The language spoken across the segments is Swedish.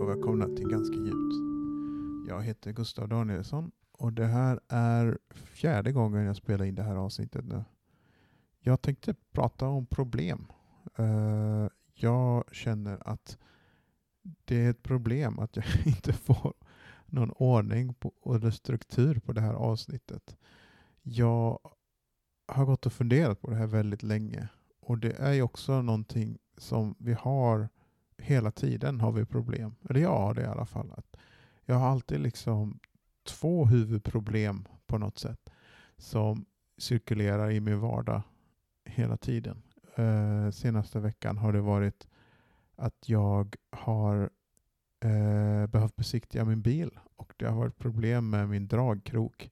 och välkomna till Ganska djupt. Jag heter Gustav Danielsson och det här är fjärde gången jag spelar in det här avsnittet nu. Jag tänkte prata om problem. Eh, jag känner att det är ett problem att jag inte får någon ordning på, eller struktur på det här avsnittet. Jag har gått och funderat på det här väldigt länge och det är ju också någonting som vi har hela tiden har vi problem. Eller jag har det i alla fall. Att jag har alltid liksom två huvudproblem på något sätt som cirkulerar i min vardag hela tiden. Eh, senaste veckan har det varit att jag har eh, behövt besiktiga min bil och det har varit problem med min dragkrok.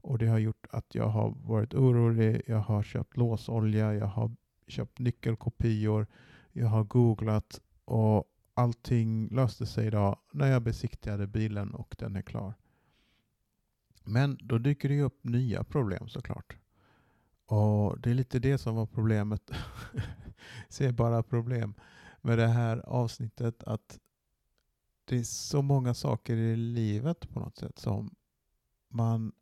Och det har gjort att jag har varit orolig. Jag har köpt låsolja, jag har köpt nyckelkopior, jag har googlat och allting löste sig idag när jag besiktigade bilen och den är klar. Men då dyker det upp nya problem såklart. Och det är lite det som var problemet. Se bara problem med det här avsnittet att det är så många saker i livet på något sätt som man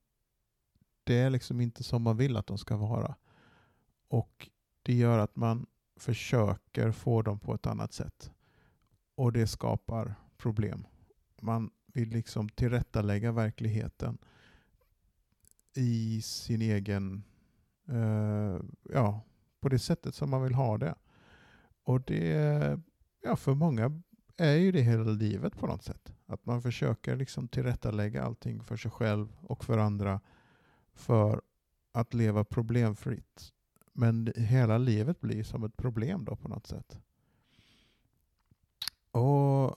det är liksom inte som man vill att de ska vara. Och det gör att man försöker få dem på ett annat sätt. Och det skapar problem. Man vill liksom tillrättalägga verkligheten i sin egen, eh, ja, på det sättet som man vill ha det. Och det, ja, för många är ju det hela livet på något sätt. Att man försöker liksom tillrättalägga allting för sig själv och för andra för att leva problemfritt. Men hela livet blir som ett problem då på något sätt. Och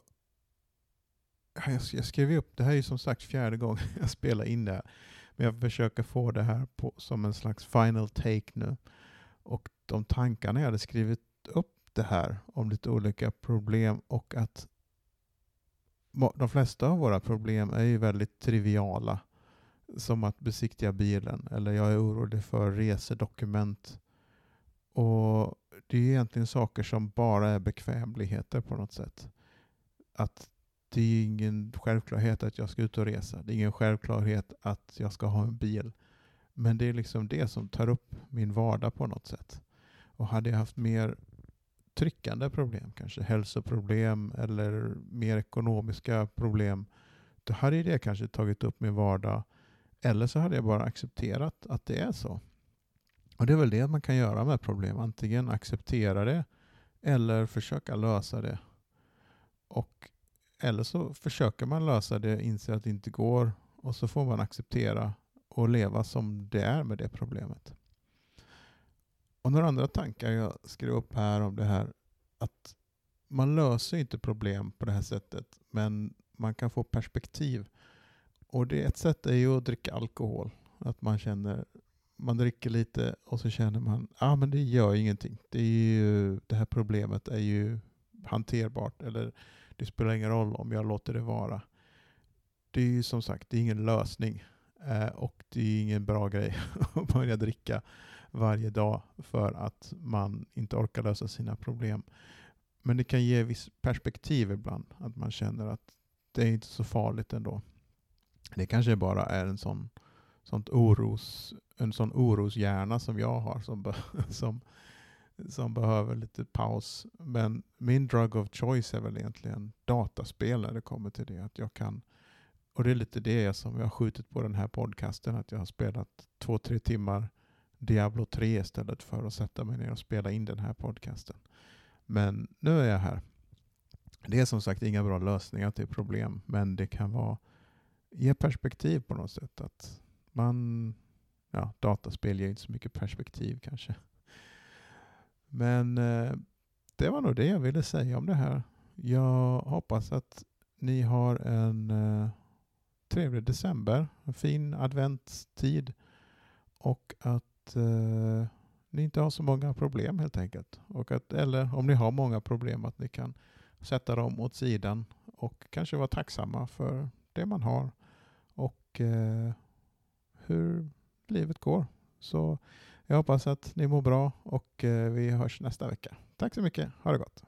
jag skrev upp, det här är som sagt fjärde gången jag spelar in det här. Men jag försöker få det här på, som en slags final take nu. Och de tankarna jag hade skrivit upp det här om lite olika problem och att de flesta av våra problem är ju väldigt triviala. Som att besiktiga bilen eller jag är orolig för resedokument och Det är egentligen saker som bara är bekvämligheter på något sätt. Att det är ingen självklarhet att jag ska ut och resa. Det är ingen självklarhet att jag ska ha en bil. Men det är liksom det som tar upp min vardag på något sätt. Och hade jag haft mer tryckande problem, kanske hälsoproblem eller mer ekonomiska problem, då hade det kanske tagit upp min vardag. Eller så hade jag bara accepterat att det är så. Och Det är väl det man kan göra med problem. Antingen acceptera det eller försöka lösa det. Och, eller så försöker man lösa det, inser att det inte går och så får man acceptera och leva som det är med det problemet. Och några andra tankar jag skrev upp här om det här att man löser inte problem på det här sättet men man kan få perspektiv. Och det ett sätt är ju att dricka alkohol. Att man känner man dricker lite och så känner man att ah, det gör ingenting. Det, är ju, det här problemet är ju hanterbart. Eller det spelar ingen roll om jag låter det vara. Det är ju som sagt det är ingen lösning. Eh, och det är ingen bra grej att börja dricka varje dag för att man inte orkar lösa sina problem. Men det kan ge viss perspektiv ibland. Att man känner att det är inte så farligt ändå. Det kanske bara är en sån sånt oros, en sån oroshjärna som jag har som, be, som, som behöver lite paus. Men min drug of choice är väl egentligen dataspel när det kommer till det. Att jag kan, och det är lite det som jag har skjutit på den här podcasten, att jag har spelat två, tre timmar Diablo 3 istället för att sätta mig ner och spela in den här podcasten. Men nu är jag här. Det är som sagt inga bra lösningar till problem, men det kan vara ge perspektiv på något sätt. Att man, ja, dataspel ger inte så mycket perspektiv kanske. Men eh, det var nog det jag ville säga om det här. Jag hoppas att ni har en eh, trevlig december, en fin adventstid och att eh, ni inte har så många problem helt enkelt. Och att, eller om ni har många problem att ni kan sätta dem åt sidan och kanske vara tacksamma för det man har. Och eh, hur livet går. Så jag hoppas att ni mår bra och eh, vi hörs nästa vecka. Tack så mycket. Ha det gott.